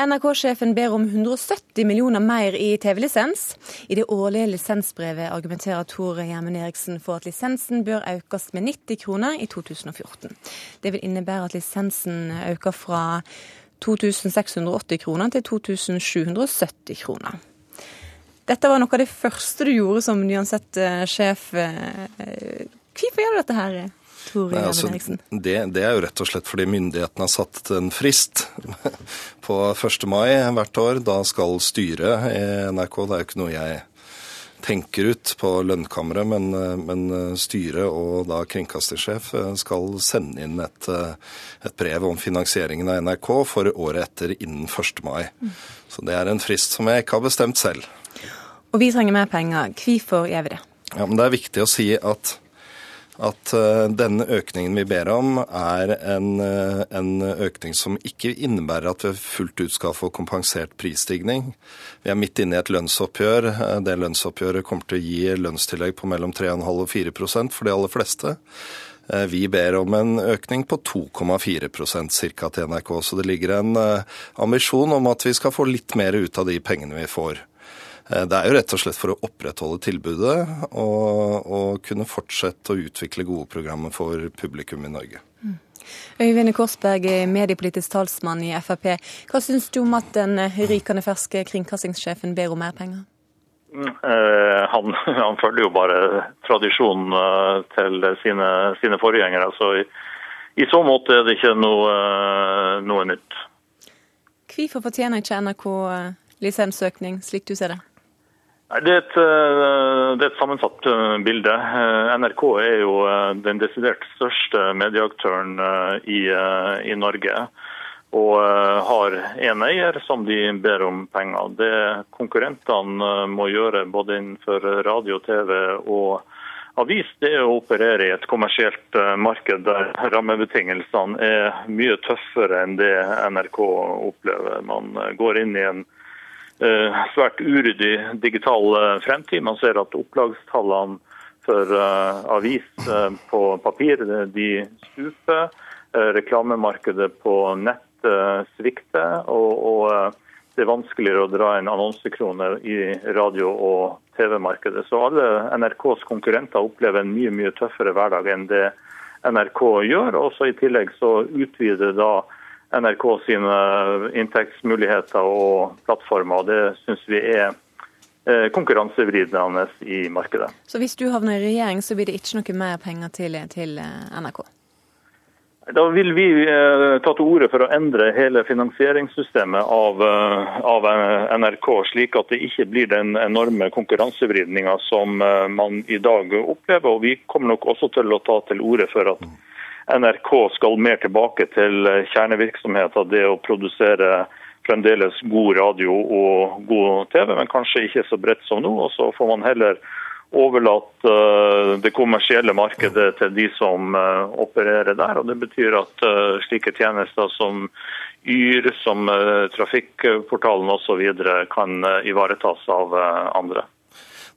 NRK-sjefen ber om 170 millioner mer i TV-lisens. I det årlige lisensbrevet argumenterer Tor Gjermund Eriksen for at lisensen bør økes med 90 kroner i 2014. Det vil innebære at lisensen øker fra 2680 kroner til 2770 kroner. Dette var noe av det første du gjorde som Nyansett-sjef. Hvorfor gjør du dette her? Nei, altså, det, det, er jo rett og slett fordi myndighetene har satt en frist på 1. mai hvert år. Da skal styret i NRK, det er jo ikke noe jeg tenker ut på lønnkammeret, men, men styret og da kringkastingssjef skal sende inn et, et, brev om finansieringen av NRK for året etter innen 1. mai. Så det er en frist som jeg ikke har bestemt selv. Og vi trenger mer penger. Hvorfor gjør vi det? Ja, men Det er viktig å si at at uh, denne økningen vi ber om, er en, uh, en, økning som ikke innebærer at vi fullt ut skal få kompensert prisstigning. Vi er midt inne i et lønnsoppgjør. Uh, det lønnsoppgjøret kommer til å gi lønnstillegg på mellom 3,5 og 4% for de aller fleste. Vi ber om en økning på 2,4 ca. til NRK, så det ligger en ambisjon om at vi skal få litt mer ut av de pengene vi får. Eh, det er jo rett og slett for å opprettholde tilbudet og, og kunne fortsette å utvikle gode programmer for publikum i Norge. Mm. Øyvind Korsberg, mediepolitisk talsmann i Frp. Hva syns du om at den rykende ferske kringkastingssjefen ber om mer penger? Mm, eh, han, han, følger jo bare tradisjonen eh, til sine, sine forgjengere. så i, i, så måte er det ikke noe, noe nytt. Hvorfor fortjener ikke NRK lisensøkning, slik du ser det? Det er, et, eh, det er et sammensatt eh, bilde. Eh, NRK er jo den desidert største medieaktøren i, i Norge. Og har én eier som de ber om penger. Det konkurrentene må gjøre både innenfor radio, TV og avis, det er å operere i et kommersielt marked der rammebetingelsene er mye tøffere enn det NRK opplever. Man går inn i en svært uryddig digital eh, fremtid. Man ser at opplagstallene for eh, avis på papir de stuper. Reklamemarkedet på nett svikter. og, det er vanskeligere å dra inn annonsekroner i radio- og TV-markedet. Så alle NRKs konkurrenter opplever en mye mye tøffere hverdag enn det NRK gjør. og I tillegg så utvider da NRK sine inntektsmuligheter og plattformer. Det syns vi er eh, konkurransevridende i markedet. Så hvis du havner i regjering, så blir det ikke noe mer penger til, til eh, NRK? Da vil vi eh, ta til orde for å endre hele finansieringssystemet av, av, NRK, slik at det ikke blir den enorme konkurransevridninga som man i dag opplever. Og Vi kommer nok også til å ta til orde for at NRK skal mer tilbake til kjernevirksomheten, det å produsere fremdeles god radio og god TV, men kanskje ikke så bredt som nå. og Så får man heller overlate eh, det kommersielle markedet til de som eh, opererer der. og Det betyr at eh, slike tjenester som Yr, som trafikkportalen osv. kan ivaretas av andre.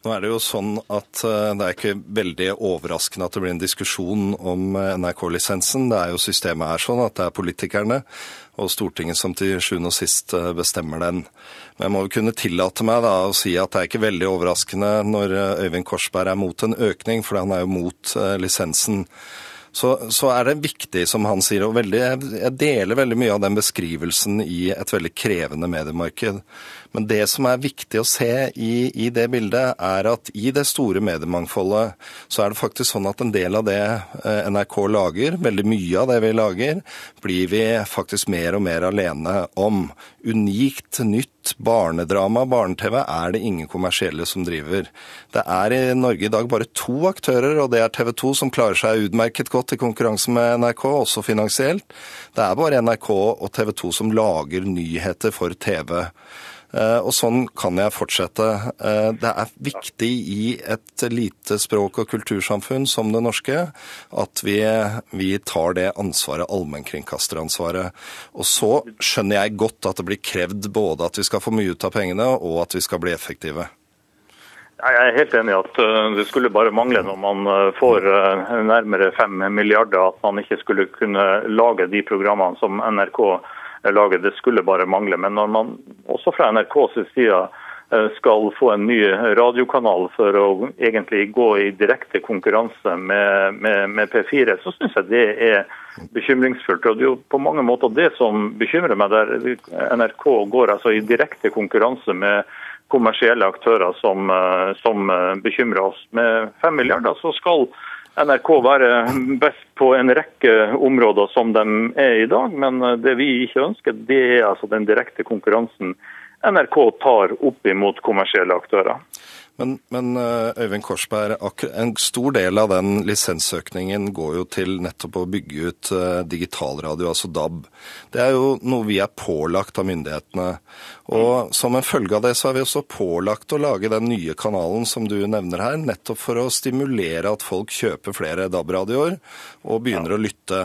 Nå er det jo sånn at eh, det er ikke veldig overraskende at det blir en diskusjon om eh, NRK-lisensen. Det er jo Systemet her sånn at det er politikerne og Stortinget som til sjuende og sist eh, bestemmer den. Men jeg må jo kunne tillate meg da å si at det er ikke veldig overraskende når Øyvind Korsberg er mot en økning, for han er jo mot lisensen. Så, så, er det viktig, som han sier, og veldig, jeg deler veldig mye av den beskrivelsen i et veldig krevende mediemarked. Men det som er viktig å se i, i, det bildet, er at i det store mediemangfoldet, så er det faktisk sånn at en del av det eh, NRK lager, veldig mye av det vi lager, blir vi faktisk mer og mer alene om. Unikt, nytt barnedrama, barne-TV, er det ingen kommersielle som driver. Det er i Norge i dag bare to aktører, og det er TV 2 som klarer seg utmerket godt i konkurranse med NRK, også finansielt. Det er bare NRK og TV 2 som lager nyheter for TV. Eh, og sånn kan jeg fortsette. Eh, det er viktig i et lite språk- og kultursamfunn som det norske at vi, vi tar det ansvaret, allmennkringkasteransvaret. Og så skjønner jeg godt at det blir krevd både at vi skal få mye ut av pengene, og at vi skal bli effektive. Jeg er helt enig i at eh, det skulle bare mangle når man får nærmere fem milliarder, at man ikke skulle kunne lage de programmene som NRK lager. Det skulle bare mangle. Men når man også fra NRKs side Eh, skal få en ny radiokanal for å egentlig gå i direkte konkurranse med, med, med P4, så syns jeg det er bekymringsfullt. Og Det er jo på mange måter det som bekymrer meg, der NRK går altså i direkte konkurranse med kommersielle aktører som, eh, som bekymrer oss. Med fem milliarder så skal NRK være best på en rekke områder som de er i dag, men det vi ikke ønsker, det er altså den direkte konkurransen NRK tar opp imot kommersielle aktører. Men, men, eh, Øyvind Korsberg, en stor del av den lisensøkningen går jo til nettopp å bygge ut eh, digitalradio, altså DAB. Det er jo noe vi er pålagt av myndighetene. Og som en følge av det så er vi også pålagt å lage den nye kanalen som du nevner her, nettopp for å stimulere at folk kjøper flere DAB-radioer og begynner ja. å lytte.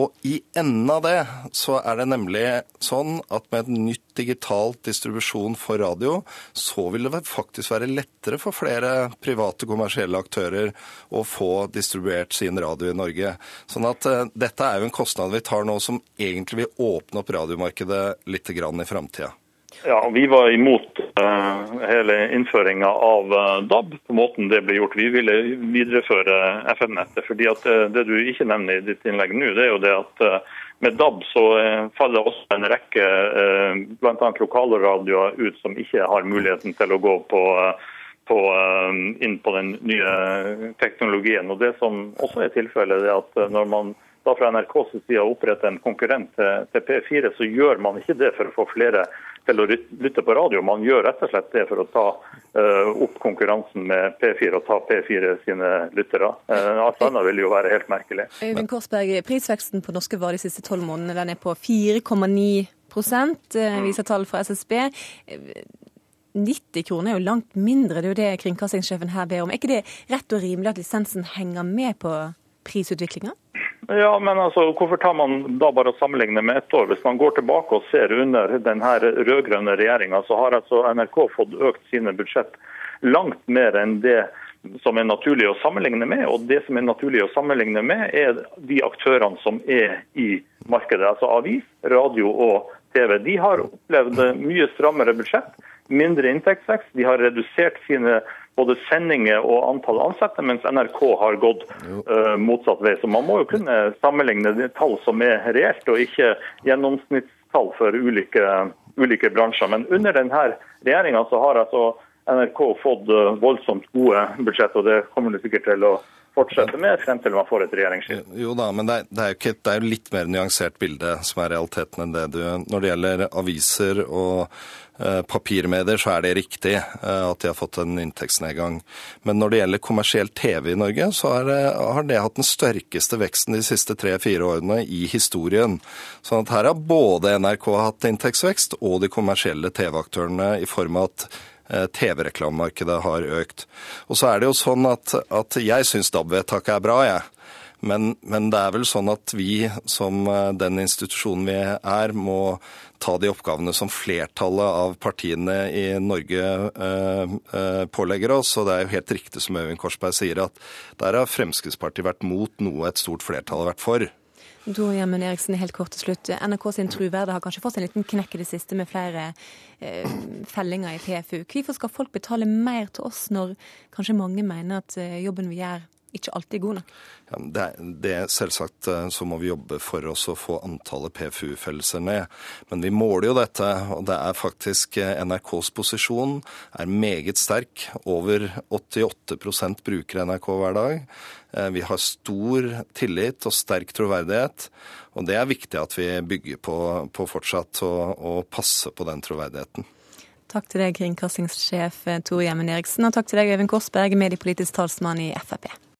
Og i enden av det så er det nemlig sånn at med et nytt digitalt distribusjon for radio, så vil det faktisk være lettere for flere private kommersielle aktører å få distribuert sin radio i Norge. Sånn at uh, dette er jo en kostnad vi tar nå som egentlig vil åpne opp radiomarkedet litt grann i framtida. Ja, Vi var imot uh, hele innføringa av uh, DAB på måten det ble gjort. Vi ville videreføre FM-nettet. fordi at Det du ikke nevner i ditt innlegg nå, det er jo det at med DAB så eh, faller også en rekke eh, bl.a. lokalradioer ut som ikke har muligheten til å gå på, eh, på, inn på den nye teknologien. Og Det som også er tilfellet, er at når man da fra NRKs side oppretter en konkurrent til, til P4, så gjør man ikke det for å få flere til å lytte på radio. Man gjør rett og slett det for å ta uh, opp konkurransen med P4 og ta P4 sine lyttere. Alt annet vil jo være helt merkelig. Øyvind Korsberg, Prisveksten på norske varer de siste tolv månedene den er på 4,9 uh, viser tall fra SSB. 90 kroner er jo langt mindre, det er jo det kringkastingssjefen her ber om. Er ikke det rett og rimelig at lisensen henger med på prisutviklinga? Ja, men altså, Hvorfor tar man da bare å sammenligne med ett år? Hvis man går tilbake og ser under denne rød-grønne regjeringa, så har altså NRK fått økt sine budsjett langt mer enn det som er naturlig å sammenligne med. Og det som er naturlig å sammenligne med, er de aktørene som er i markedet. Altså avis, radio og TV. De har opplevd mye strammere budsjett, mindre inntektsvekst. De har redusert sine både sendinger og antall ansatte, mens NRK har gått uh, motsatt vei. Så man må jo kunne sammenligne de tall som er reelt, og ikke gjennomsnittstall for ulike, ulike bransjer. Men under denne regjeringa så har altså NRK fått uh, voldsomt gode budsjett, og det kommer det sikkert til å fortsette med frem til man får et regjeringsskifte. Jo da, men det er, det er jo ikke, det er litt mer nyansert bilde som er realiteten enn det du Når det gjelder aviser og Eh, papirmedier, så er det riktig eh, at de har fått en inntektsnedgang. Men når det gjelder kommersiell TV i Norge, så er, har det hatt den sterkeste veksten de siste tre-fire årene i historien. Sånn at her har både NRK hatt inntektsvekst og de kommersielle TV-aktørene i form av at TV-reklamemarkedet har økt. Og så er det jo sånn at, at jeg syns DAB-vedtaket er bra, jeg. Men, men, det er vel sånn at vi som den institusjonen vi er, må ta de oppgavene som flertallet av partiene i Norge eh, eh, pålegger oss. Og det er jo helt riktig som Øyvind Korsberg sier, at der har Fremskrittspartiet vært mot noe et stort flertall har vært for. Tor Gjermund Eriksen, helt kort til slutt. NRK sin truverde har kanskje fått en liten knekk i det siste med flere eh, fellinger i PFU. Hvorfor skal folk betale mer til oss når kanskje mange mener at eh, jobben vi gjør ikke alltid god nok? Ja, det, det, Selvsagt eh, så må vi jobbe for oss å få antallet PFU-fellelser ned. Men vi måler jo dette, og det er faktisk eh, NRKs posisjon er meget sterk. Over 88% bruker NRK hver dag. Eh, vi har stor tillit og sterk troverdighet. Og det er viktig at vi bygger på, på fortsatt å passe på den troverdigheten. Takk til deg, kringkastingssjef Tore Gjermund Eriksen, og takk til deg, Øyvind Korsberg, mediepolitisk talsmann i Frp.